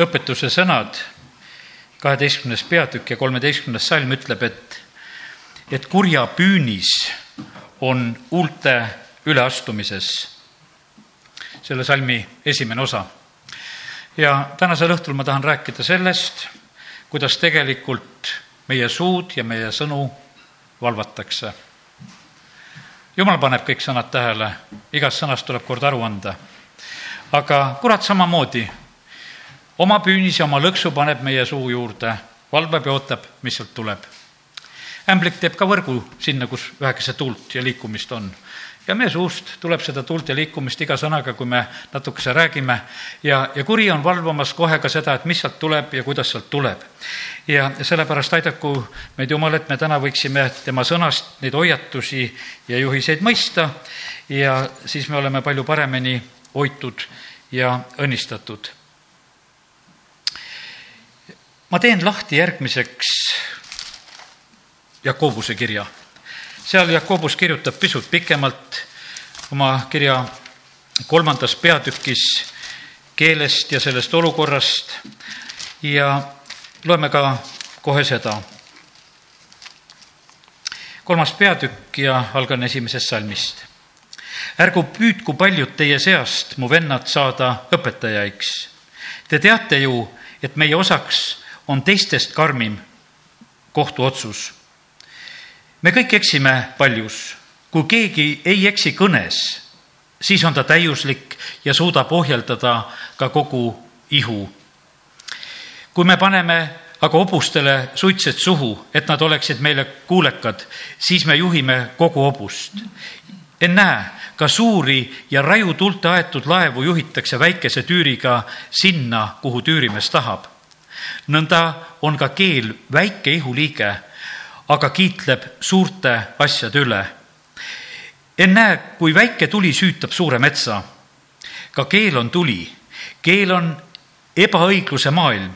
õpetuse sõnad, kaheteistkümnes peatükk ja kolmeteistkümnes salm ütleb, et, et kurja püünis on huulte üleastumises. selle salmi esimene osa. ja tänasel õhtul ma tahan rääkida sellest, kuidas tegelikult meie suud ja meie sõnu valvatakse. jumal paneb kõik sõnad tähele, igast sõnast tuleb kord aru anda. aga kurat samamoodi oma püünis ja oma lõksu paneb meie suu juurde, valvab ja ootab, mis sealt tuleb. ämblik teeb ka võrgu sinna, kus vähekese tuult ja liikumist on. ja meie suust tuleb seda tuult ja liikumist iga sõnaga, kui me natukese räägime ja, ja kuri on valvamas kohe ka seda, et mis sealt tuleb ja kuidas sealt tuleb. ja sellepärast aidaku meid Jumal, et me täna võiksime tema sõnast neid hoiatusi ja juhiseid mõista ja siis me oleme palju paremini hoitud ja õnnistatud ma teen lahti järgmiseks Jakobuse kirja. seal Jakobus kirjutab pisut pikemalt oma kirja kolmandas peatükis keelest ja sellest olukorrast ja loeme ka kohe seda. kolmas peatükk ja algan esimesest salmist. ärgu püüdku paljud teie seast, mu vennad, saada õpetajaiks. Te teate ju, et meie osaks on teistest karmim kohtuotsus. me kõik eksime paljus. kui keegi ei eksi kõnes, siis on ta täiuslik ja suudab ohjeldada ka kogu ihu. kui me paneme aga hobustele suitsed suhu, et nad oleksid meile kuulekad, siis me juhime kogu hobust. ennäe, ka suuri ja rajutulte aetud laevu juhitakse väikese tüüriga sinna, kuhu tüürimees tahab nõnda on ka keel väike ihuliige, aga kiitleb suurte asjade üle. ennäe, kui väike tuli süütab suure metsa. ka keel on tuli, keel on ebaõigluse maailm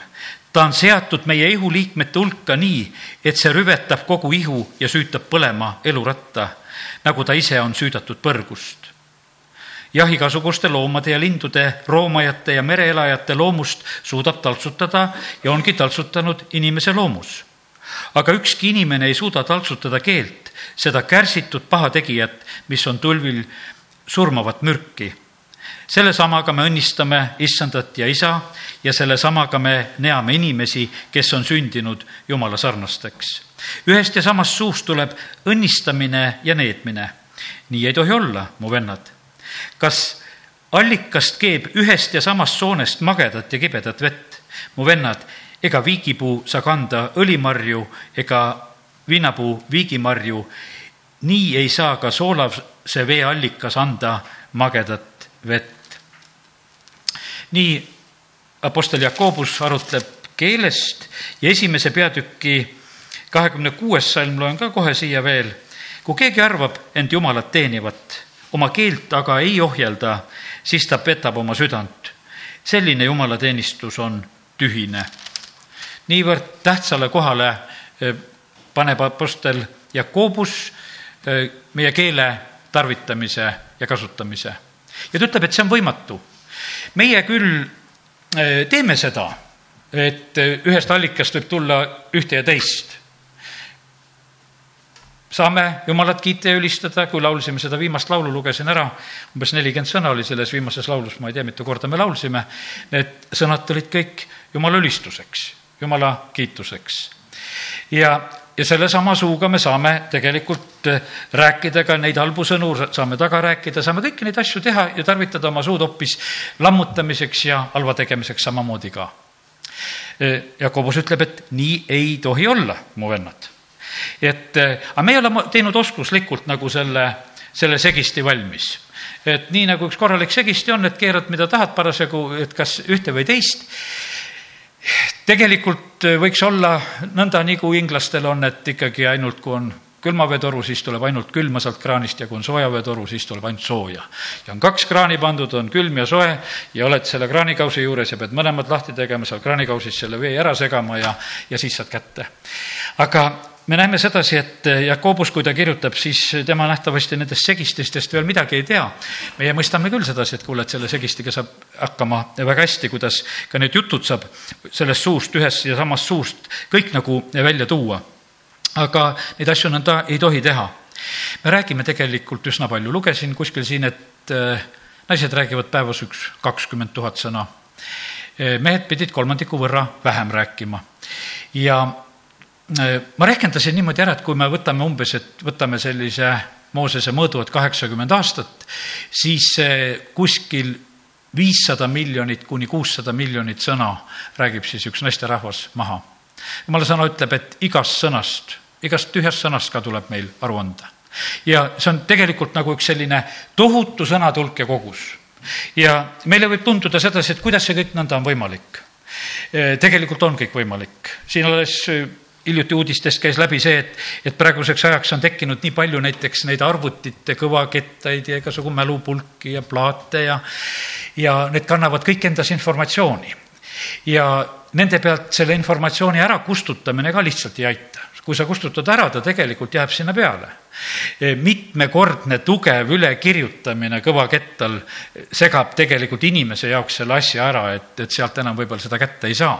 ta on seatud meie ihuliikmete hulka nii, et see rüvetab kogu ihu ja süütab põlema eluratta, nagu ta ise on süüdatud põrgust jah, igasuguste loomade ja lindude, roomajate ja mereelajate loomust suudab taltsutada ja ongi taltsutanud inimese loomus. aga ükski inimene ei suuda taltsutada keelt, seda kärsitud pahategijat, mis on tulvil surmavat mürki. sellesamaga me õnnistame issandat ja isa ja sellesamaga me neame inimesi, kes on sündinud jumala sarnasteks. ühest ja samast suust tuleb õnnistamine ja needmine. nii ei tohi olla, mu vennad kas allikast keeb ühest ja samast soonest magedat ja kibedat vett? mu vennad, ega viigipuu saa kanda õlimarju ega viinapuu viigimarju. nii ei saa ka soolavse veeallikas anda magedat vett. nii Apostel Jakobus arutleb keelest ja esimese peatüki kahekümne kuues salm loen ka kohe siia veel. kui keegi arvab end Jumalat teenivat oma keelt aga ei ohjelda, siis ta petab oma südant. selline jumalateenistus on tühine. niivõrd tähtsale kohale e, paneb Apostel Jakobus e, meie keele tarvitamise ja kasutamise. ja ta ütleb, et see on võimatu. meie küll e, teeme seda, et ühest allikast võib tulla ühte ja teist saame Jumalat kiita ja ülistada, kui laulsime seda viimast laulu, lugesin ära, umbes nelikümmend sõna oli selles viimases laulus, ma ei tea, mitu korda me laulsime, need sõnad tulid kõik Jumala ülistuseks, Jumala kiituseks. ja, ja sellesama suuga me saame tegelikult äh, rääkida ka neid halbu sõnu, saame taga rääkida, saame kõiki neid asju teha ja tarvitada oma suud hoopis lammutamiseks ja halva tegemiseks samamoodi ka. Äh, Jakobus ütleb, et nii ei tohi olla, mu vennad et eh, aga me ei ole teinud oskuslikult nagu selle, selle segisti valmis. et nii nagu üks korralik segisti on, et keerad, mida tahad parasjagu, et kas ühte või teist tegelikult võiks olla nõnda, nagu inglastel on, et ikkagi ainult, kui on külmaveetoru, siis tuleb ainult külma sealt kraanist ja kui on soojaveetoru, siis tuleb ainult sooja. ja on kaks kraani pandud, on külm ja soe ja oled selle kraanikausi juures ja pead mõlemad lahti tegema, seal kraanikausis selle vee ära segama ja, ja siis saad kätte. aga me näeme sedasi, et Jakobus, kui ta kirjutab, siis tema nähtavasti nendest segististest veel midagi ei tea. meie mõistame küll sedasi, et kuule, et selle segistiga saab hakkama väga hästi, kuidas ka need jutud saab sellest suust, ühest ja samast suust kõik nagu välja tuua. aga neid asju nõnda ei tohi teha. me räägime tegelikult üsna palju, lugesin kuskil siin, et äh, naised räägivad päevas üks kakskümmend tuhat sõna. Äh, mehed pidid kolmandiku võrra vähem rääkima ja ma rehkendasin niimoodi ära, et kui me võtame umbes, et võtame sellise Moosese mõõdu, et kaheksakümmend aastat, siis kuskil viissada miljonit kuni kuussada miljonit sõna räägib siis üks naisterahvas maha. jumala sõna ütleb, et igast sõnast, igast tühjast sõnast ka tuleb meil aru anda. ja see on tegelikult nagu üks selline tohutu sõnatulk ja kogus. ja meile võib tunduda sedasi, et kuidas see kõik nõnda on võimalik. Äh, tegelikult on kõik võimalik, siin alles hiljuti uudistest käis läbi see, et, et praeguseks ajaks on tekkinud nii palju näiteks neid arvutite kõvakettaid ja igasugu mälupulki ja plaate ja, ja need kannavad kõik endas informatsiooni. ja nende pealt selle informatsiooni ärakustutamine ka lihtsalt ei aita. kui sa kustutad ära, ta tegelikult jääb sinna peale mitmekordne tugev ülekirjutamine kõvakettal segab tegelikult inimese jaoks selle asja ära, et, et sealt enam võib-olla seda kätte ei saa.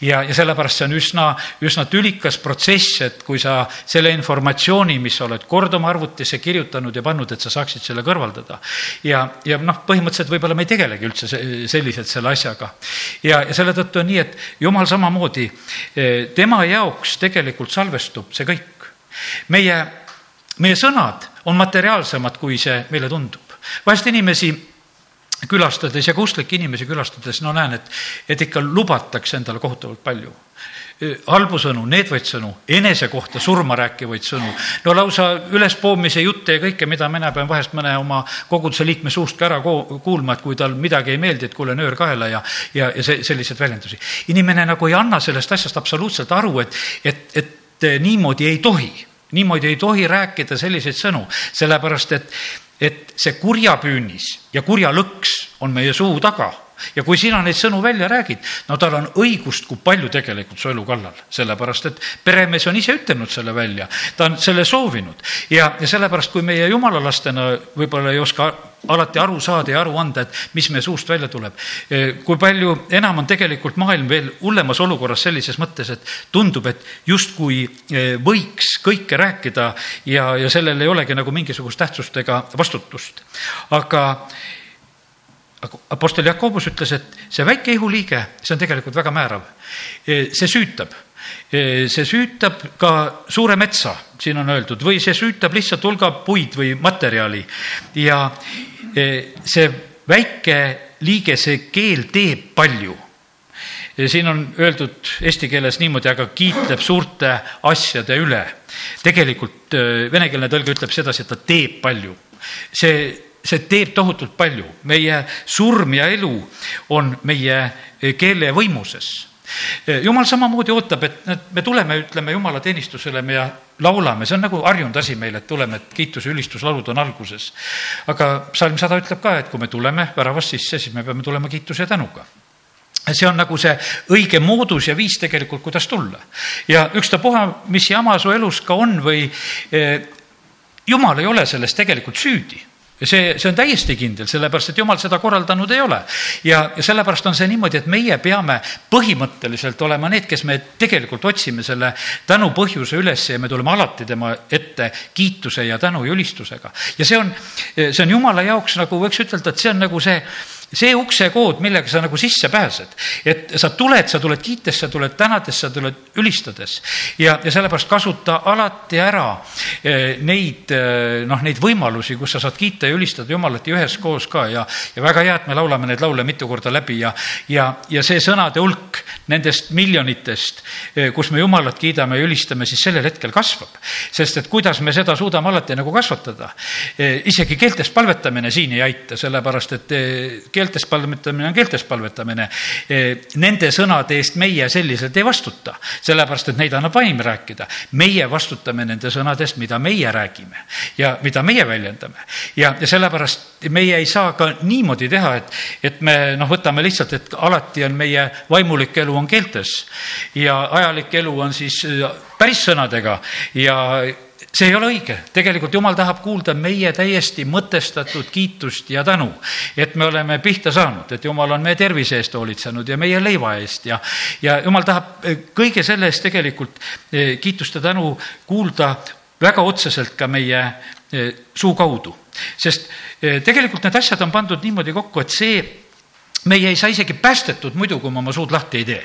ja, ja sellepärast see on üsna, üsna tülikas protsess, et kui sa selle informatsiooni, mis sa oled kord oma arvutisse kirjutanud ja pannud, et sa saaksid selle kõrvaldada. ja, ja noh, põhimõtteliselt võib-olla me ei tegelegi üldse selliselt selle asjaga. ja, ja selle tõttu on nii, et jumal samamoodi, eh, tema jaoks tegelikult salvestub see kõik. meie meie sõnad on materiaalsemad, kui see meile tundub. vahest inimesi külastades ja ka usklikke inimesi külastades, no näen, et, et ikka lubatakse endale kohutavalt palju halbu sõnu, needvaid sõnu, enese kohta surma rääkivaid sõnu, no lausa ülespoomise jutte ja kõike, mida mina pean vahest mõne oma koguduse liikme suust ka ära kuulma, et kui tal midagi ei meeldi, et kuule, nöör kaela ja, ja, ja see, selliseid väljendusi. inimene nagu ei anna sellest asjast absoluutselt aru, et, et, et niimoodi ei tohi niimoodi ei tohi rääkida selliseid sõnu, sellepärast et, et see kurjapüünis ja kurja lõks on meie suu taga ja kui sina neid sõnu välja räägid, no tal on õigust, kui palju tegelikult su elu kallal, sellepärast et peremees on ise ütelnud selle välja, ta on selle soovinud ja, ja sellepärast, kui meie jumala lastena võib-olla ei oska alati aru saada ja aru anda, et mis meie suust välja tuleb. kui palju enam on tegelikult maailm veel hullemas olukorras sellises mõttes, et tundub, et justkui e, võiks kõike rääkida ja, ja sellel ei olegi nagu mingisugust tähtsust ega vastutust. aga Apostel Jakobus ütles, et see väike ihuliige, see on tegelikult väga määrav. E, see süütab, e, see süütab ka suure metsa, siin on öeldud, või see süütab lihtsalt hulga puid või materjali ja e, see väike liige, see keel teeb palju ja siin on öeldud eesti keeles niimoodi, aga kiitleb suurte asjade üle. tegelikult venekeelne tõlge ütleb sedasi, et ta teeb palju. see see teeb tohutult palju, meie surm ja elu on meie keele võimuses. Jumal samamoodi ootab, et me tuleme, ütleme jumala teenistusele me ja laulame, see on nagu harjunud asi meil, et tuleme, et kiituse ülistuslaulud on alguses. aga psalm sada ütleb ka, et kui me tuleme väravast sisse, siis me peame tulema kiituse ja tänuga. See on nagu see õige moodus ja viis tegelikult, kuidas tulla. ja ükstapuha, mis jama su elus ka on või eh, jumal ei ole selles tegelikult süüdi. ja see, see on täiesti kindel, sellepärast et jumal seda korraldanud ei ole. ja, ja sellepärast on see niimoodi, et meie peame põhimõtteliselt olema need, kes me tegelikult otsime selle tänu põhjuse üles ja me tuleme alati tema ette kiituse ja tänu ja ülistusega. ja see on, see on jumala jaoks nagu võiks ütelda, et see on nagu see see uksekood, millega sa nagu sisse pääsed, et sa tuled, sa tuled kiites, sa tuled tänades, sa tuled ülistades. Ja, ja sellepärast kasuta alati ära eh, neid eh, noh, neid võimalusi, kus sa saad kiita ja ülistada Jumalat ja üheskoos ka. Ja, ja väga hea, et me laulame neid laule mitu korda läbi. Ja, ja, ja see sõnade hulk nendest miljonitest, eh, kus me Jumalat kiidame ja ülistame, siis sellel hetkel kasvab. sest et kuidas me seda suudame alati nagu kasvatada, isegi keeltes palvetamine siin ei aita, sellepärast et keeltes palvetamine on keeltes palvetamine. Nende sõnade eest meie selliselt ei vastuta, sellepärast et neid annab vaim rääkida. meie vastutame nende sõnade eest, mida meie räägime ja mida meie väljendame. ja, ja sellepärast meie ei saa ka niimoodi teha, et, et me noh, võtame lihtsalt, et alati on meie vaimulik elu on keeltes ja ajalik elu on siis päris sõnadega ja see ei ole õige, tegelikult jumal tahab kuulda meie täiesti mõtestatud kiitust ja tänu, et me oleme pihta saanud, et jumal on meie tervise eest hoolitsenud ja meie leiva eest ja, ja jumal tahab eh, kõige selle eest tegelikult eh, kiitust ja tänu kuulda väga otseselt ka meie eh, suu kaudu. sest tegelikult need asjad on pandud niimoodi kokku, et see meie ei saa isegi päästetud muidu, kui me oma suud lahti ei tee.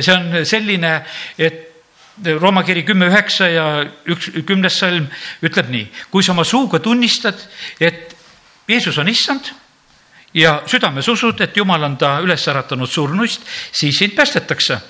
see on selline, et Rooma kiri kümme üheksa ja üks, kümnes salm ütleb nii, kui sa oma suuga tunnistad, et Jeesus on issand ja südames usud, et Jumal on ta üles äratanud surnuist, siis sind päästetakse.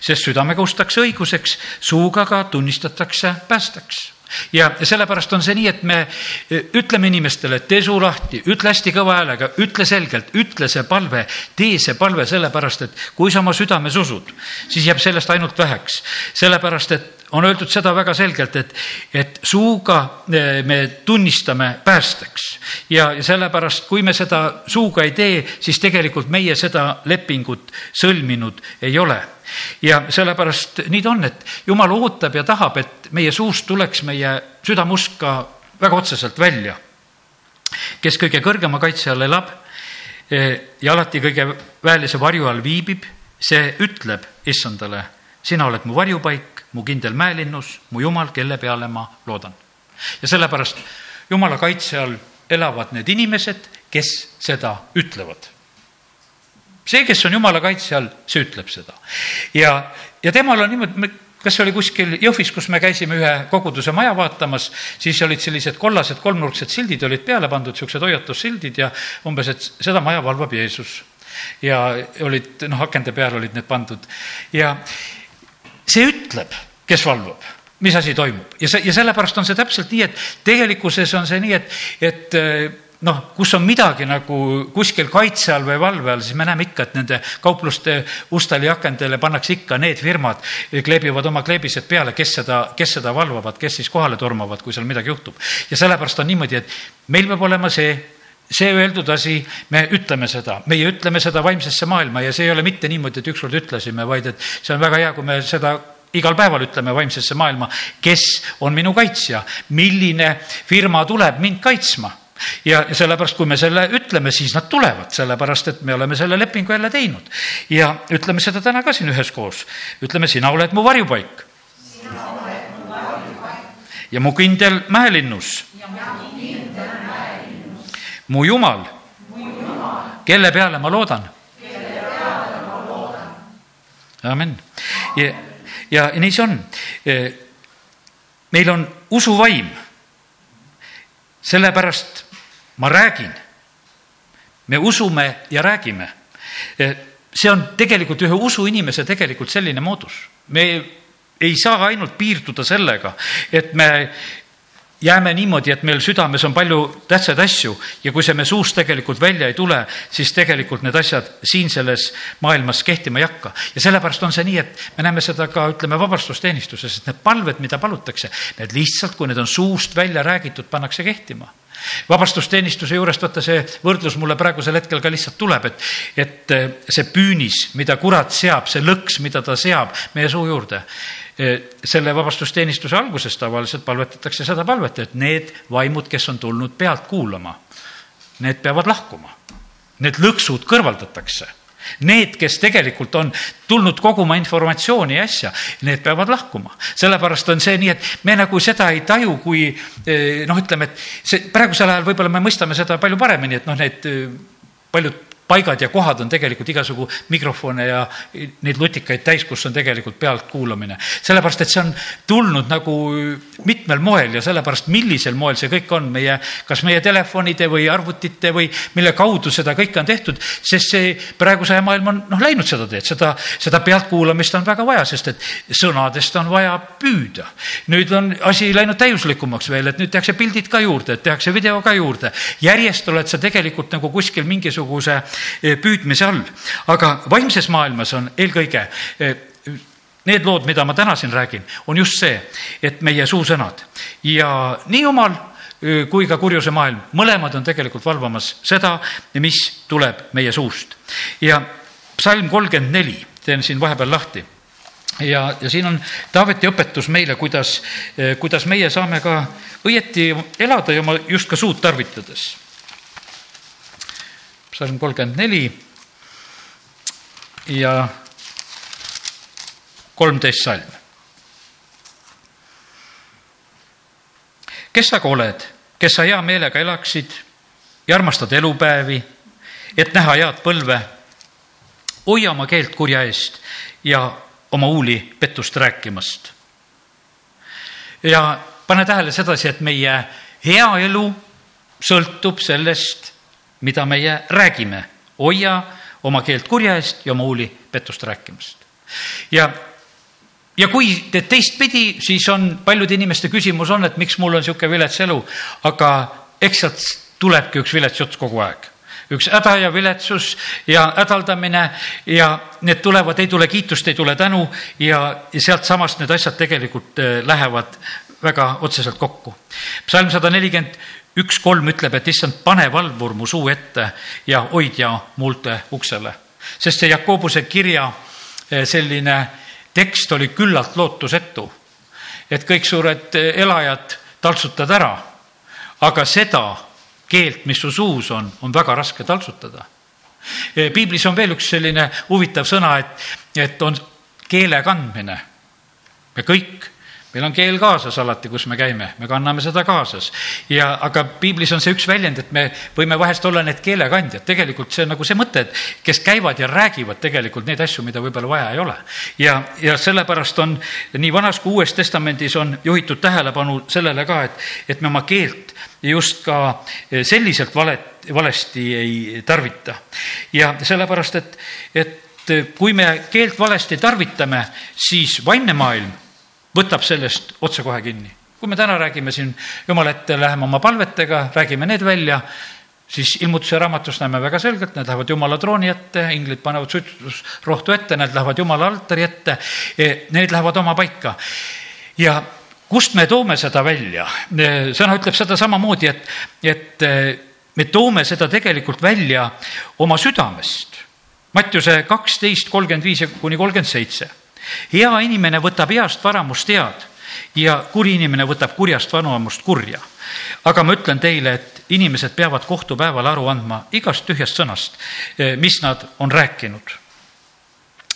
sest südamega ustakse õiguseks, suuga ka tunnistatakse päästeks ja sellepärast on see nii, et me e, ütleme inimestele, tee suu lahti, ütle hästi kõva häälega, ütle selgelt, ütle see palve, tee see palve sellepärast, et kui sa oma südames usud, siis jääb sellest ainult väheks. sellepärast, et on öeldud seda väga selgelt, et, et suuga e, me tunnistame päästeks ja sellepärast, kui me seda suuga ei tee, siis tegelikult meie seda lepingut sõlminud ei ole ja sellepärast nii ta on, et jumal ootab ja tahab, et meie suust tuleks meie südamusk ka väga otseselt välja. kes kõige kõrgema kaitse all elab e, ja alati kõige väelise varju all viibib, see ütleb issandale, sina oled mu varjupaik, mu kindel mäelinnus, mu jumal, kelle peale ma loodan. ja sellepärast jumala kaitse all elavad need inimesed, kes seda ütlevad see, kes on jumala kaitse all, see ütleb seda. ja, ja temal on niimoodi, kas see oli kuskil Jõhvis, kus me käisime ühe koguduse maja vaatamas, siis olid sellised kollased kolmnurksed sildid olid peale pandud, niisugused hoiatussildid ja umbes, et seda maja valvab Jeesus. ja olid, noh, akende peal olid need pandud ja see ütleb, kes valvab mis asi toimub ja see, ja sellepärast on see täpselt nii, et tegelikkuses on see nii, et, et noh, kus on midagi nagu kuskil kaitse all või valve all, siis me näeme ikka, et nende kaupluste ustele ja akendele pannakse ikka need firmad, kleebivad oma kleebised peale, kes seda, kes seda valvavad, kes siis kohale tormavad, kui seal midagi juhtub. ja sellepärast on niimoodi, et meil peab olema see see öeldud asi, me ütleme seda, meie ütleme seda vaimsesse maailma ja see ei ole mitte niimoodi, et ükskord ütlesime, vaid et see on väga hea, kui me seda igal päeval ütleme vaimsesse maailma, kes on minu kaitsja, milline firma tuleb mind kaitsma ja sellepärast, kui me selle ütleme, siis nad tulevad, sellepärast et me oleme selle lepingu jälle teinud. ja ütleme seda täna ka siin üheskoos. ütleme, sina oled mu varjupaik. ja mu kindel mäelinnus. mu Jumal, kelle peale ma loodan. amin. ja, ja, nii see on. meil on usuvaim sellepärast ma räägin. me usume ja räägime. see on tegelikult ühe usuinimese tegelikult selline moodus. me ei saa ainult piirduda sellega, et me jääme niimoodi, et meil südames on palju tähtsaid asju ja kui see me suust tegelikult välja ei tule, siis tegelikult need asjad siin selles maailmas kehtima ei hakka. ja sellepärast on see nii, et me näeme seda ka, ütleme, vabastusteenistuses, et need palved, mida palutakse, need lihtsalt, kui need on suust välja räägitud, pannakse kehtima vabastusteenistuse juurest, vaata see võrdlus mulle praegusel hetkel ka lihtsalt tuleb, et, et eh, see püünis, mida kurat seab, see lõks, mida ta seab meie suu juurde. Eh, selle vabastusteenistuse alguses tavaliselt palvetatakse seda palvet, et need vaimud, kes on tulnud pealt kuulama, need peavad lahkuma. Need lõksud kõrvaldatakse Need, kes tegelikult on tulnud koguma informatsiooni ja asja, need peavad lahkuma. sellepärast on see nii, et me nagu seda ei taju, kui eh, noh, ütleme, et see praegusel ajal võib-olla me mõistame seda palju paremini, et noh, need eh, paljud paigad ja kohad on tegelikult igasugu mikrofone ja neid lutikaid täis, kus on tegelikult pealtkuulamine. sellepärast, et see on tulnud nagu mitmel moel ja sellepärast, millisel moel see kõik on meie, kas meie telefonide või arvutite või mille kaudu seda kõike on tehtud, sest see praeguse aja maailm on noh, läinud seda teed, seda, seda pealtkuulamist on väga vaja, sest et sõnadest on vaja püüda. nüüd on asi läinud täiuslikumaks veel, et nüüd tehakse pildid ka juurde, et tehakse video ka juurde. järjest oled sa tegelikult nagu kuskil mingisuguse püüdmise all. aga vaimses maailmas on eelkõige eh, need lood, mida ma täna siin räägin, on just see, et meie suusõnad ja nii omal eh, kui ka kurjuse maailm, mõlemad on tegelikult valvamas seda, mis tuleb meie suust. ja psalm kolmkümmend neli, teen siin vahepeal lahti ja, ja siin on Taaveti õpetus meile, kuidas, kuidas meie saame ka õieti elada ja oma just ka suud tarvitades psalm kolmkümmend neli ja kolmteist salm. kes sa ka oled, kes sa hea meelega elaksid ja armastad elupäevi, et näha head põlve, hoia oma keelt kurja eest ja oma huuli pettust rääkimast. ja pane tähele sedasi, et meie hea elu sõltub sellest, mida meie räägime. hoia oma keelt kurja eest ja oma huuli pettust rääkimast. ja, ja kui teed teistpidi, siis on paljude inimeste küsimus on, et miks mul on niisugune vilets elu, aga eks sealt tulebki üks vilets jutt kogu aeg üks häda ja viletsus ja hädaldamine ja need tulevad, ei tule kiitust, ei tule tänu ja, ja sealtsamast need asjad tegelikult äh, lähevad väga otseselt kokku. psalm sada nelikümmend üks kolm ütleb, et issand, pane valvur mu suu ette ja hoidja muulte uksele. sest see Jakobuse kirja eh, selline tekst oli küllalt lootusetu. et kõik suured eh, elajad taltsutad ära, aga seda keelt, mis su suus on, on väga raske taltsutada. Eh, piiblis on veel üks selline huvitav sõna, et, et on keele kandmine. me kõik meil on keel kaasas alati, kus me käime, me kanname seda kaasas. ja, aga piiblis on see üks väljend, et me võime vahest olla need keelekandjad, tegelikult see on nagu see mõte, et kes käivad ja räägivad tegelikult neid asju, mida võib-olla vaja ei ole. ja, ja sellepärast on nii Vanas kui Uues Testamendis on juhitud tähelepanu sellele ka, et, et me oma keelt just ka selliselt valet, valesti ei tarvita. ja sellepärast, et, et kui me keelt valesti tarvitame, siis vaimne maailm võtab sellest otsekohe kinni. kui me täna räägime siin Jumala ette, läheme oma palvetega, räägime need välja, siis ilmutuse raamatust näeme väga selgelt, need lähevad Jumala trooni ette, inglid panevad suitsusrohtu ette, need lähevad Jumala altari ette, e, need lähevad oma paika. ja kust me toome seda välja? E, sõna ütleb seda samamoodi, et, et e, me toome seda tegelikult välja oma südamest. Mattiuse kaksteist, kolmkümmend viis kuni kolmkümmend seitse hea inimene võtab heast varamust head ja kuri inimene võtab kurjast vanamust kurja. aga ma ütlen teile, et inimesed peavad kohtupäeval aru andma igast tühjast sõnast, eh, mis nad on rääkinud.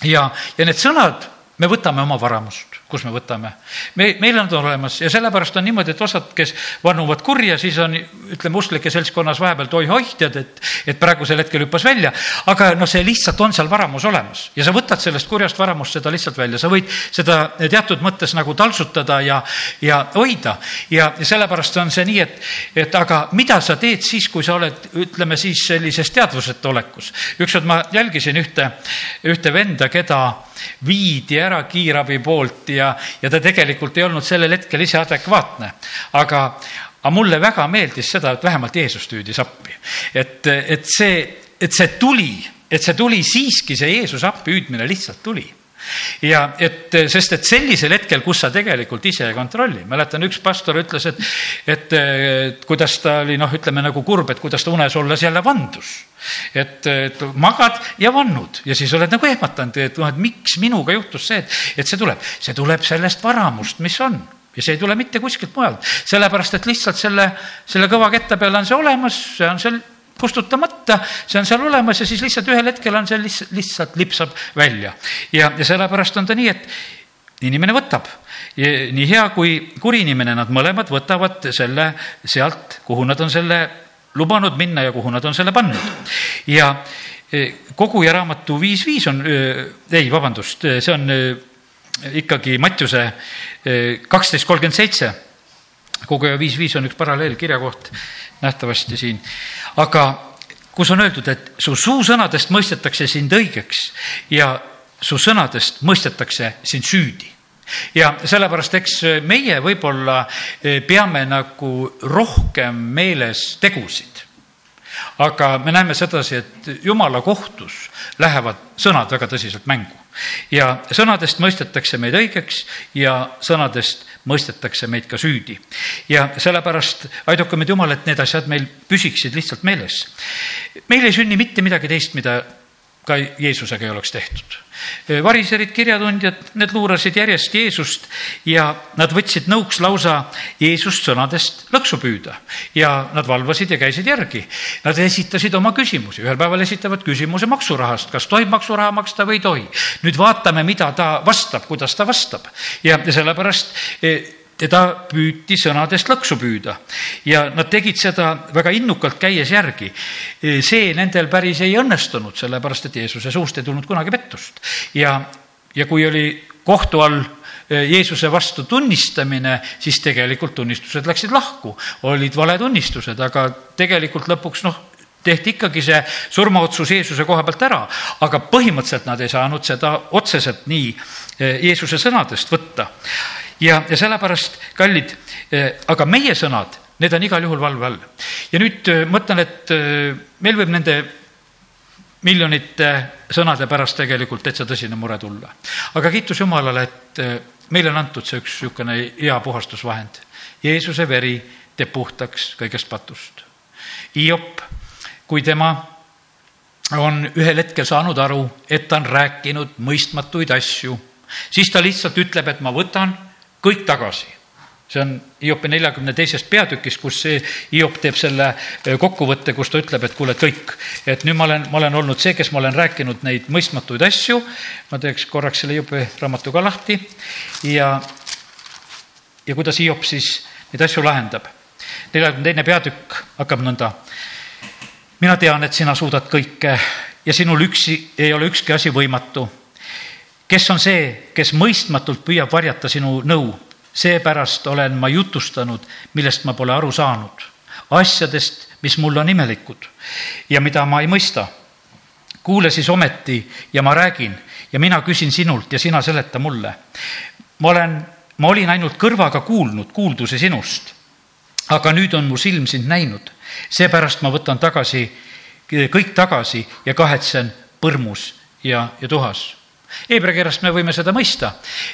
ja, ja need sõnad me võtame oma varamust, kus me võtame. me, meil on ta olemas ja sellepärast on niimoodi, et osad, kes vannuvad kurja, siis on, ütleme, usklike seltskonnas vahepeal oi-oih, tead, et, et praegusel hetkel hüppas välja. aga noh, see lihtsalt on seal varamus olemas ja sa võtad sellest kurjast varamust seda lihtsalt välja, sa võid seda teatud mõttes nagu taltsutada ja, ja hoida. ja, ja sellepärast on see nii, et, et aga mida sa teed siis, kui sa oled, ütleme siis sellises teadvuseta olekus. ükskord ma jälgisin ühte, ühte venda, keda viidi ära kiirabi poolt ja, ja ta tegelikult ei olnud sellel hetkel ise adekvaatne. aga, aga mulle väga meeldis seda, et vähemalt Jeesus tüüdis appi. et, et see, et see tuli, et see tuli siiski, see Jeesuse appi hüüdmine lihtsalt tuli ja et, sest et sellisel hetkel, kus sa tegelikult ise ei kontrolli, mäletan, üks pastor ütles, et, et, et kuidas ta oli noh, ütleme nagu kurb, et kuidas ta unes olles jälle vandus. et, et magad ja vannud. Ja siis oled nagu ehmatanud, et noh, et miks minuga juhtus see, et, et see tuleb, see tuleb sellest varamust, mis on. Ja see ei tule mitte kuskilt mujalt, sellepärast et lihtsalt selle, selle kõva ketta peal on see olemas, see on seal kustutamata, see on seal olemas ja siis lihtsalt ühel hetkel on see lihtsalt, lihtsalt lipsab välja. ja, ja sellepärast on ta nii, et inimene võtab, nii hea kui kuri inimene, nad mõlemad võtavad selle sealt, kuhu nad on selle lubanud minna ja kuhu nad on selle pannud. ja koguja raamatu viis viis on, ei, vabandust, see on ikkagi Mattiuse kaksteist kolmkümmend seitse. koguja viis viis on üks paralleelkirjakoht nähtavasti siin, aga kus on öeldud, et su suusõnadest mõistetakse sind õigeks ja su sõnadest mõistetakse sind süüdi ja sellepärast, eks meie võib-olla peame nagu rohkem meeles tegusid aga me näeme sedasi, et jumala kohtus lähevad sõnad väga tõsiselt mängu. Ja sõnadest mõistetakse meid õigeks ja sõnadest mõistetakse meid ka süüdi. ja sellepärast aidaku meid Jumal, et need asjad meil püsiksid lihtsalt meeles. meil ei sünni mitte midagi teist, mida ka Jeesusega ei oleks tehtud. variserid, kirjatundjad, need luurasid järjest Jeesust ja nad võtsid nõuks lausa Jeesust sõnadest lõksu püüda ja nad valvasid ja käisid järgi. Nad esitasid oma küsimusi, ühel päeval esitavad küsimuse maksurahast, kas tohib maksuraha maksta või ei tohi. nüüd vaatame, mida ta vastab, kuidas ta vastab ja sellepärast teda püüti sõnadest lõksu püüda ja nad tegid seda väga innukalt, käies järgi. see nendel päris ei õnnestunud, sellepärast et Jeesuse suust ei tulnud kunagi pettust. ja, ja kui oli kohtu all eh, Jeesuse vastu tunnistamine, siis tegelikult tunnistused läksid lahku, olid valetunnistused, aga tegelikult lõpuks noh, tehti ikkagi see surmaotsus Jeesuse koha pealt ära, aga põhimõtteliselt nad ei saanud seda otseselt nii eh, Jeesuse sõnadest võtta ja, ja sellepärast, kallid, eh, aga meie sõnad, need on igal juhul valve all. ja nüüd eh, mõtlen, et eh, meil võib nende miljonite sõnade pärast tegelikult täitsa tõsine mure tulla. aga kiitus Jumalale, et meile on antud see üks niisugune hea puhastusvahend. Jeesuse veri teeb puhtaks kõigest patust. Hiop, kui tema on ühel hetkel saanud aru, et ta on rääkinud mõistmatuid asju, siis ta lihtsalt ütleb, et ma võtan kõik tagasi. see on Hiopi neljakümne teisest peatükist, kus see Hiop teeb selle eh, kokkuvõtte, kus ta ütleb, et kuule, kõik, et nüüd ma olen, ma olen olnud see, kes ma olen rääkinud neid mõistmatuid asju. ma teeks korraks selle Hiopi raamatu ka lahti ja, ja kuidas Hiop siis neid asju lahendab. neljakümne teine peatükk hakkab nõnda. mina tean, et sina suudad kõike ja sinul üksi ei ole ükski asi võimatu kes on see, kes mõistmatult püüab varjata sinu nõu? seepärast olen ma jutustanud, millest ma pole aru saanud, asjadest, mis mulle on imelikud ja mida ma ei mõista. kuule siis ometi ja ma räägin ja mina küsin sinult ja sina seleta mulle. ma olen, ma olin ainult kõrvaga kuulnud kuulduse sinust, aga nüüd on mu silm sind näinud, seepärast ma võtan tagasi, kõik tagasi ja kahetsen põrmus ja, ja tuhas Heebra keelest me võime seda mõista,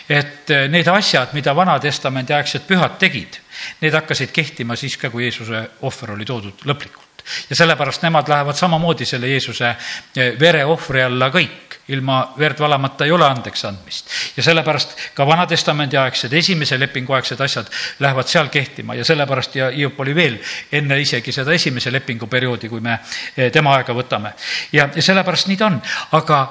et eh, need asjad, mida Vana-testamendi aegsed pühad tegid, need hakkasid kehtima siis ka, kui Jeesuse ohver oli toodud lõplikult. ja sellepärast nemad lähevad samamoodi selle Jeesuse eh, vereohvri alla kõik, ilma verd valamata ei ole andeks andmist. ja sellepärast ka Vana-testamendi aegsed, esimese lepingu aegsed asjad lähevad seal kehtima ja sellepärast ja Hiop oli veel enne isegi seda esimese lepingu perioodi, kui me eh, tema aega võtame. ja, ja sellepärast nii ta on, aga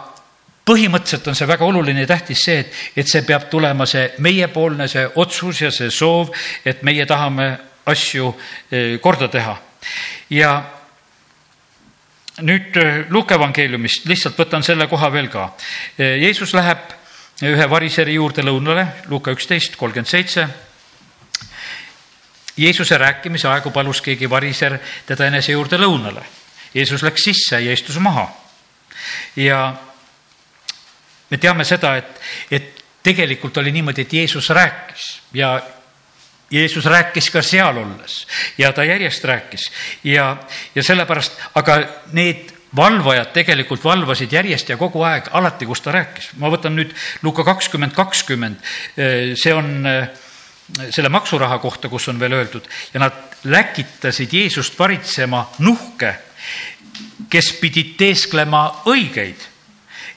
põhimõtteliselt on see väga oluline ja tähtis see, et, et see peab tulema see meiepoolne, see otsus ja see soov, et meie tahame asju eh, korda teha. ja nüüd eh, Luuke evangeeliumist, lihtsalt võtan selle koha veel ka. Eh, Jeesus läheb ühe variseri juurde lõunale, Luuka üksteist, kolmkümmend seitse. Jeesuse rääkimise aegu palus keegi variser teda enese juurde lõunale. Jeesus läks sisse ja istus maha ja me teame seda, et, et tegelikult oli niimoodi, et Jeesus rääkis ja Jeesus rääkis ka seal olles ja ta järjest rääkis. Ja, ja sellepärast, aga need valvajad tegelikult valvasid järjest ja kogu aeg, alati, kus ta rääkis. ma võtan nüüd Luka kakskümmend kakskümmend, see on selle maksuraha kohta, kus on veel öeldud. Ja nad läkitasid Jeesust varitsema nuhke, kes pidid teesklema õigeid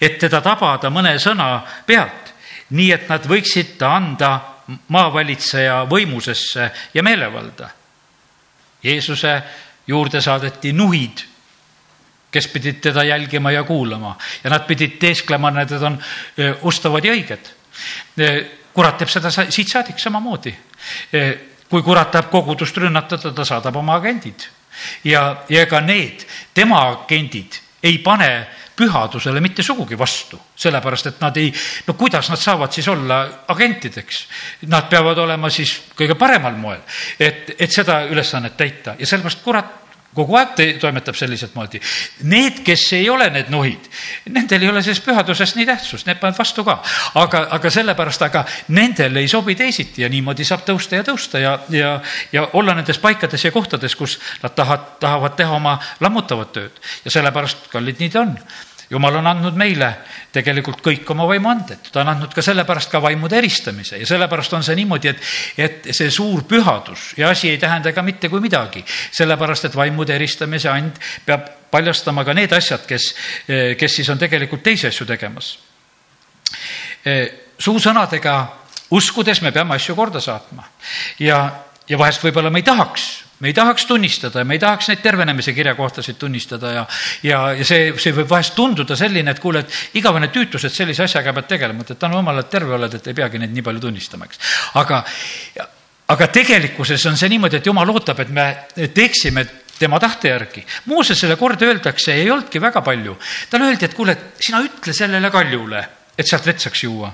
et teda tabada mõne sõna pealt, nii et nad võiksid ta anda maavalitseja võimusesse ja meelevalda. Jeesuse juurde saadeti nuhid, kes pidid teda jälgima ja kuulama ja nad pidid teesklema, et nad on ustavad ja õiged. kurat teeb seda siit saadik samamoodi. kui kurat tahab kogudust rünnatada, ta saadab oma agendid ja, ja ega need tema agendid ei pane pühadusele mitte sugugi vastu, sellepärast et nad ei, no kuidas nad saavad siis olla agentideks? Nad peavad olema siis kõige paremal moel, et, et seda ülesannet täita ja sellepärast kurat kogu aeg te, toimetab selliselt moodi. Need, kes ei ole need nohid, nendel ei ole sellest pühadusest nii tähtsust, need panevad vastu ka. aga, aga sellepärast, aga nendel ei sobi teisiti ja niimoodi saab tõusta ja tõusta ja, ja, ja olla nendes paikades ja kohtades, kus nad tahavad, tahavad teha oma lammutavat tööd. ja sellepärast, kallid, nii ta on jumal on andnud meile tegelikult kõik oma vaimuanded, ta on andnud ka sellepärast ka vaimude eristamise. Ja sellepärast on see niimoodi, et, et see suur pühadus ja asi ei tähenda ka mitte kui midagi, sellepärast et vaimude eristamise and peab paljastama ka need asjad, kes, kes siis on tegelikult teisi asju tegemas. suusõnadega uskudes me peame asju korda saatma. Ja, ja vahest võib-olla me ei tahaks me ei tahaks tunnistada ja me ei tahaks neid tervenemise kirjakohtasid tunnistada ja, ja, ja see, see võib vahest tunduda selline, et kuule, et igavene tüütus, et sellise asjaga pead tegelema, et tänu jumalale, et terve oled, et ei peagi neid nii palju tunnistama, eks. aga, aga tegelikkuses on see niimoodi, et jumal ootab, et me teeksime tema tahte järgi. Moosesele kord öeldakse, ei olnudki väga palju. talle öeldi, et kuule, sina ütle sellele kaljule, et sealt vett saaks juua.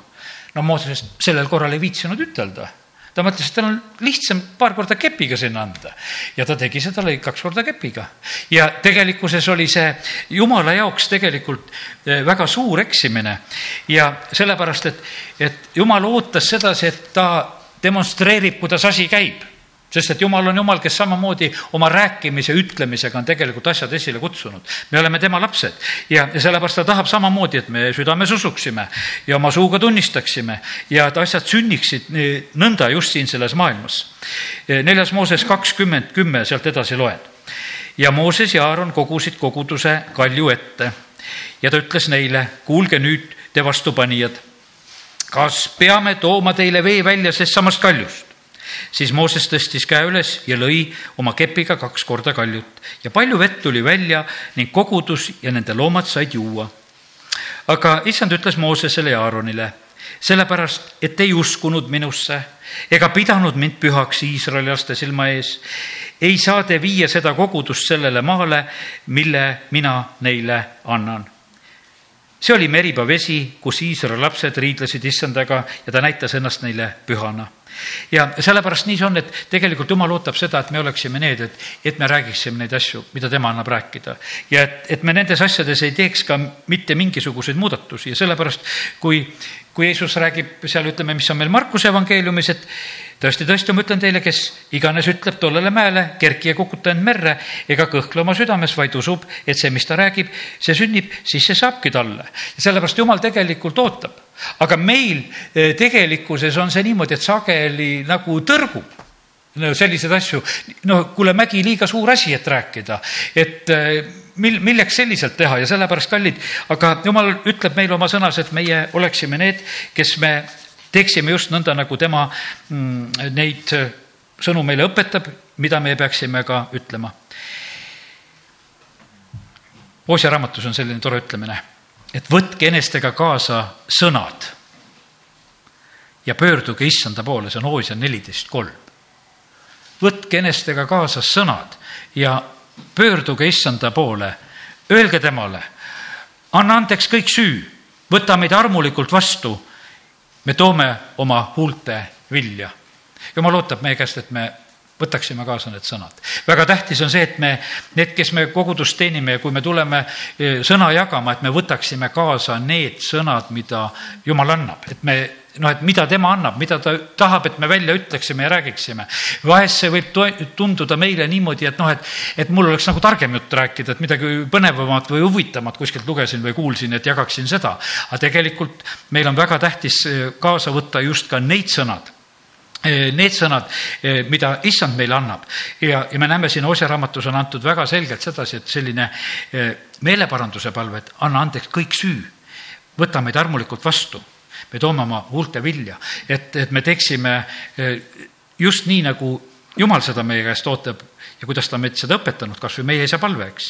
no Mooses sellel korral ei viitsinud ütelda ta mõtles, et tal on lihtsam paar korda kepiga sinna anda. Ja ta tegi seda, lõi kaks korda kepiga. ja tegelikkuses oli see jumala jaoks tegelikult eh, väga suur eksimine. Ja sellepärast, et, et jumal ootas sedasi, et ta demonstreerib, kuidas asi käib sest et jumal on jumal, kes samamoodi oma rääkimise, ütlemisega on tegelikult asjad esile kutsunud. me oleme tema lapsed ja, ja sellepärast ta tahab samamoodi, et me südames usuksime ja oma suuga tunnistaksime ja et asjad sünniksid nõnda just siin selles maailmas. neljas Mooses kakskümmend kümme, sealt edasi loen. ja Mooses ja Aaron kogusid koguduse kalju ette ja ta ütles neile, kuulge nüüd, te vastupanijad, kas peame tooma teile vee välja sest samast kaljust? Siis Mooses tõstis käe üles ja lõi oma kepiga kaks korda kaljut. Ja palju vett tuli välja ning kogudus ja nende loomad said juua. aga issand ütles Moosesele ja Aaronile, sellepärast, et ei uskunud minusse ega pidanud mind pühaks Iisraeli laste silma ees, ei saa te viia seda kogudust sellele maale, mille mina neile annan. See oli Meriba vesi, kus Iisraeli lapsed riidlesid issandaga ja ta näitas ennast neile pühana ja sellepärast nii see on, et tegelikult jumal ootab seda, et me oleksime need, et, et me räägiksime neid asju, mida tema annab rääkida. ja et, et me nendes asjades ei teeks ka mitte mingisuguseid muudatusi ja sellepärast, kui, kui Jeesus räägib seal, ütleme, mis on meil Markuse evangeeliumis, et tõesti, tõesti, ma ütlen teile, kes iganes ütleb tollele mäele, kerki ja kukuta end merre, ega kõhkle oma südames, vaid usub, et see, mis ta räägib, see sünnib, siis see saabki talle. sellepärast Jumal tegelikult ootab. aga meil eh, tegelikkuses on see niimoodi, et sageli nagu tõrgub no selliseid asju, no kuule, mägi liiga suur asi, et rääkida, et eh, mil-, milleks selliselt teha ja sellepärast, kallid, aga jumal ütleb meile oma sõnas, et meie oleksime need, kes me teeksime just nõnda, nagu tema mm, neid sõnu meile õpetab, mida me peaksime ka ütlema. Oosja raamatus on selline tore ütlemine, et võtke enestega kaasa sõnad ja pöörduge issanda poole, see on Oosja neliteist kolm. võtke enestega kaasa sõnad ja pöörduge issanda poole, öelge temale, anna andeks kõik süü, võta meid armulikult vastu me toome oma huulte vilja. jumal ootab meie käest, et me võtaksime kaasa need sõnad. väga tähtis on see, et me, need, kes me kogudust teenime ja kui me tuleme e, sõna jagama, et me võtaksime kaasa need sõnad, mida Jumal annab, et me noh, et mida tema annab, mida ta tahab, et me välja ütleksime ja räägiksime. vahest see võib tunduda meile niimoodi, et noh, et, et mul oleks nagu targem jutt rääkida, et midagi põnevamat või huvitavat kuskilt lugesin või kuulsin, et jagaksin seda. aga tegelikult meil on väga tähtis eh, kaasa võtta just ka neid sõnad eh, Need sõnad, eh, mida issand meile annab ja, ja me näeme siin Osja raamatus on antud väga selgelt sedasi, et selline meeleparanduse palve, et anna andeks kõik süü, võta meid armulikult vastu me toome oma huulte vilja, et, et me teeksime eh, just nii, nagu jumal seda meie käest ootab ja kuidas ta meid seda õpetanud, kas või meie isa palve, eks.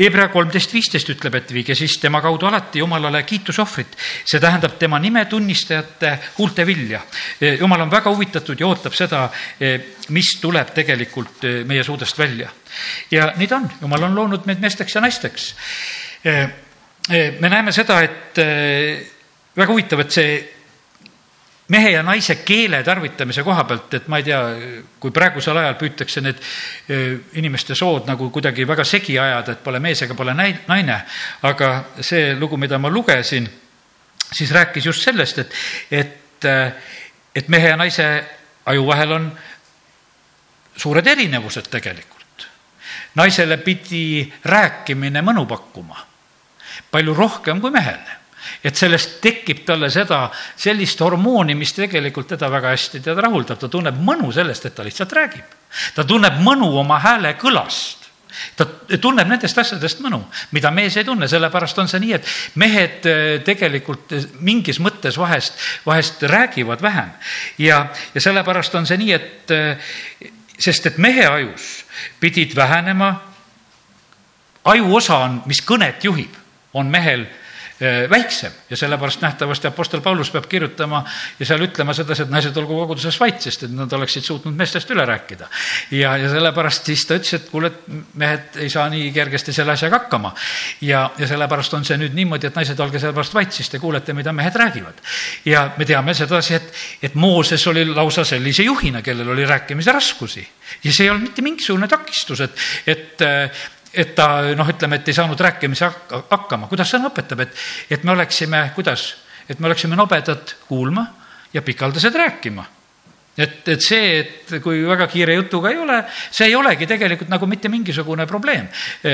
Hebra kolmteist viisteist ütleb, et viige siis tema kaudu alati Jumalale kiitusohvrit. see tähendab tema nime tunnistajate huulte vilja. Jumal on väga huvitatud ja ootab seda, mis tuleb tegelikult meie suudest välja. ja nii ta on, Jumal on loonud meid meesteks ja naisteks. me näeme seda, et väga huvitav, et see mehe ja naise keele tarvitamise koha pealt, et ma ei tea, kui praegusel ajal püütakse need inimeste sood nagu kuidagi väga segi ajada, et pole mees ega pole naine, aga see lugu, mida ma lugesin, siis rääkis just sellest, et, et, et mehe ja naise aju vahel on suured erinevused tegelikult. naisele pidi rääkimine mõnu pakkuma palju rohkem kui mehele et sellest tekib talle seda, sellist hormooni, mis tegelikult teda väga hästi teda rahuldab, ta tunneb mõnu sellest, et ta lihtsalt räägib. ta tunneb mõnu oma hääle kõlast ta tunneb nendest asjadest mõnu, mida mees ei tunne, sellepärast on see nii, et mehed eh, tegelikult mingis mõttes vahest, vahest räägivad vähem. ja, ja sellepärast on see nii, et eh, sest et mehe ajus pidid vähenema, ajuosa on, mis kõnet juhib, on mehel väiksem ja sellepärast nähtavasti Apostel Paulus peab kirjutama ja seal ütlema sedasi, et naised olgu koguduses vait, sest et nad oleksid suutnud meestest üle rääkida. ja, ja sellepärast siis ta ütles, et kuule, et mehed ei saa nii kergesti selle asjaga hakkama. ja, ja sellepärast on see nüüd niimoodi, et naised, olge sellepärast vait, siis te kuulete, mida mehed räägivad. ja me teame sedasi, et, et Mooses oli lausa sellise juhina, kellel oli rääkimise raskusi ja see ei olnud mitte mingisugune takistus, et, et et ta noh, ütleme, et ei saanud rääkimise hakkama, kuidas sõna õpetab, et, et me oleksime, kuidas, et me oleksime nobedad kuulma ja pikaldased rääkima. et, et see, et kui väga kiire jutuga ei ole, see ei olegi tegelikult nagu mitte mingisugune probleem.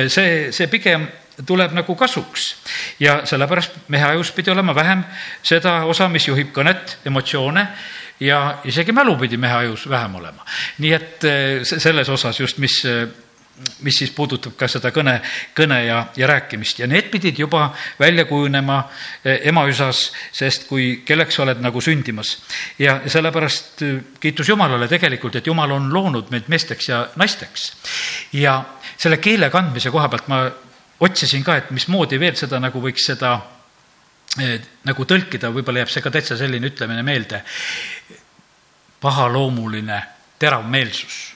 see, see pigem tuleb nagu kasuks ja sellepärast mehe ajus pidi olema vähem seda osa, mis juhib kõnet, emotsioone ja isegi mälu pidi mehe ajus vähem olema. nii et selles osas just, mis mis siis puudutab ka seda kõne, kõne ja, ja rääkimist ja need pidid juba välja kujunema eh, emaüsas, sest kui kelleks sa oled nagu sündimas. ja sellepärast eh, kiitus Jumalale tegelikult, et Jumal on loonud meid meesteks ja naisteks. ja selle keele kandmise koha pealt ma otsisin ka, et mismoodi veel seda nagu võiks seda eh, nagu tõlkida, võib-olla jääb see ka täitsa selline ütlemine meelde. pahaloomuline teravmeelsus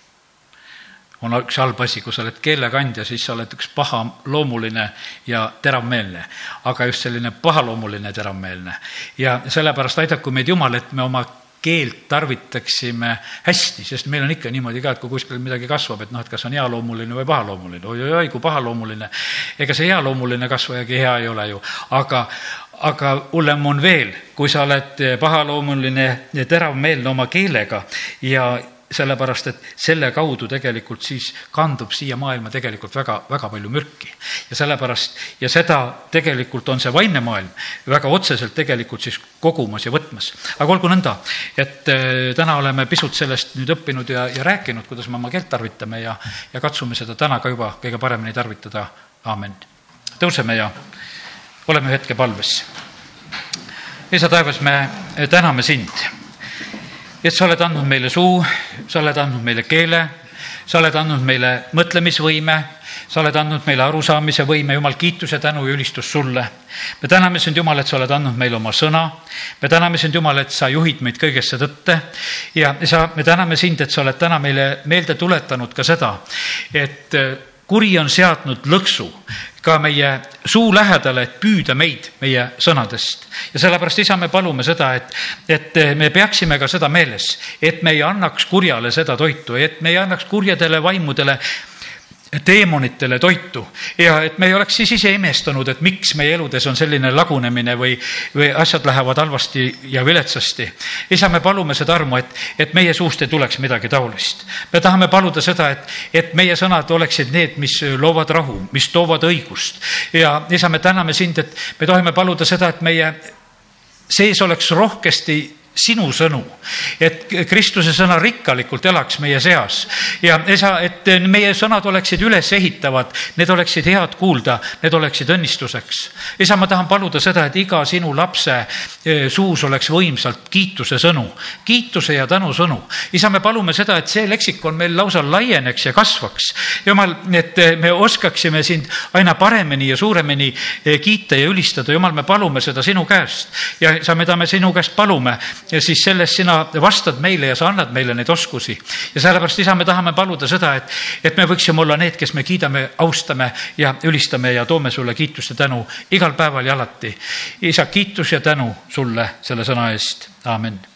on üks halb asi, kui sa oled keelekandja, siis sa oled üks pahaloomuline ja teravmeelne. aga just selline pahaloomuline teravmeelne. ja sellepärast aidaku meid Jumal, et me oma keelt tarvitaksime hästi, sest meil on ikka niimoodi ka, et kui kuskil midagi kasvab, et noh, et kas on healoomuline või pahaloomuline oi,, oi-oi-oi, kui pahaloomuline. ega see healoomuline kasvajagi hea ei ole ju, aga, aga hullem on veel, kui sa oled pahaloomuline ja teravmeelne oma keelega ja sellepärast et selle kaudu tegelikult siis kandub siia maailma tegelikult väga, väga palju mürki. ja sellepärast, ja seda tegelikult on see vaimne maailm väga otseselt tegelikult siis kogumas ja võtmas. aga olgu nõnda, et äh, täna oleme pisut sellest nüüd õppinud ja, ja rääkinud, kuidas me oma keelt tarvitame ja, ja katsume seda täna ka juba kõige paremini tarvitada, aamen. tõuseme ja oleme hetke palves. isa taevas, me täname sind et sa oled andnud meile suu, sa oled andnud meile keele, sa oled andnud meile mõtlemisvõime, sa oled andnud meile arusaamise võime, Jumal, kiitus ja tänu ja ülistus sulle. me täname sind, Jumal, et sa oled andnud meile oma sõna. me täname sind, Jumal, et sa juhid meid kõigesse tõtte ja sa, me täname sind, et sa oled täna meile meelde tuletanud ka seda, et kuri on seadnud lõksu ka meie suu lähedale, et püüda meid meie sõnadest. ja sellepärast, isa, me palume seda, et, et me peaksime ka seda meeles, et me ei annaks kurjale seda toitu, et me ei annaks kurjadele vaimudele teemonitele toitu ja et me ei oleks siis ise imestanud, et miks meie eludes on selline lagunemine või, või asjad lähevad halvasti ja viletsasti. isa, me palume seda armu, et, et meie suust ei tuleks midagi taolist. me tahame paluda seda, et, et meie sõnad oleksid need, mis loovad rahu, mis toovad õigust. ja isa, me täname sind, et me tohime paluda seda, et meie sees oleks rohkesti sinu sõnu. et Kristuse sõna rikkalikult elaks meie seas ja isa, et meie sõnad oleksid ülesehitavad, need oleksid head kuulda, need oleksid õnnistuseks. isa, ma tahan paluda seda, et iga sinu lapse eh, suus oleks võimsalt kiituse sõnu, kiituse ja tänusõnu. isa, me palume seda, et see leksikon meil lausa laieneks ja kasvaks. jumal, et me oskaksime sind aina paremini ja suuremini eh, kiita ja ülistada, jumal, me palume seda sinu käest ja sa, mida me sinu käest palume, siis sellest sina vastad meile ja sa annad meile neid oskusi. ja sellepärast, isa, me tahame paluda seda, et, et me võiksime olla need, kes me kiidame, austame ja ülistame ja toome sulle kiitust ja tänu igal päeval ja alati. isa, kiitus ja tänu sulle selle sõna eest, aamen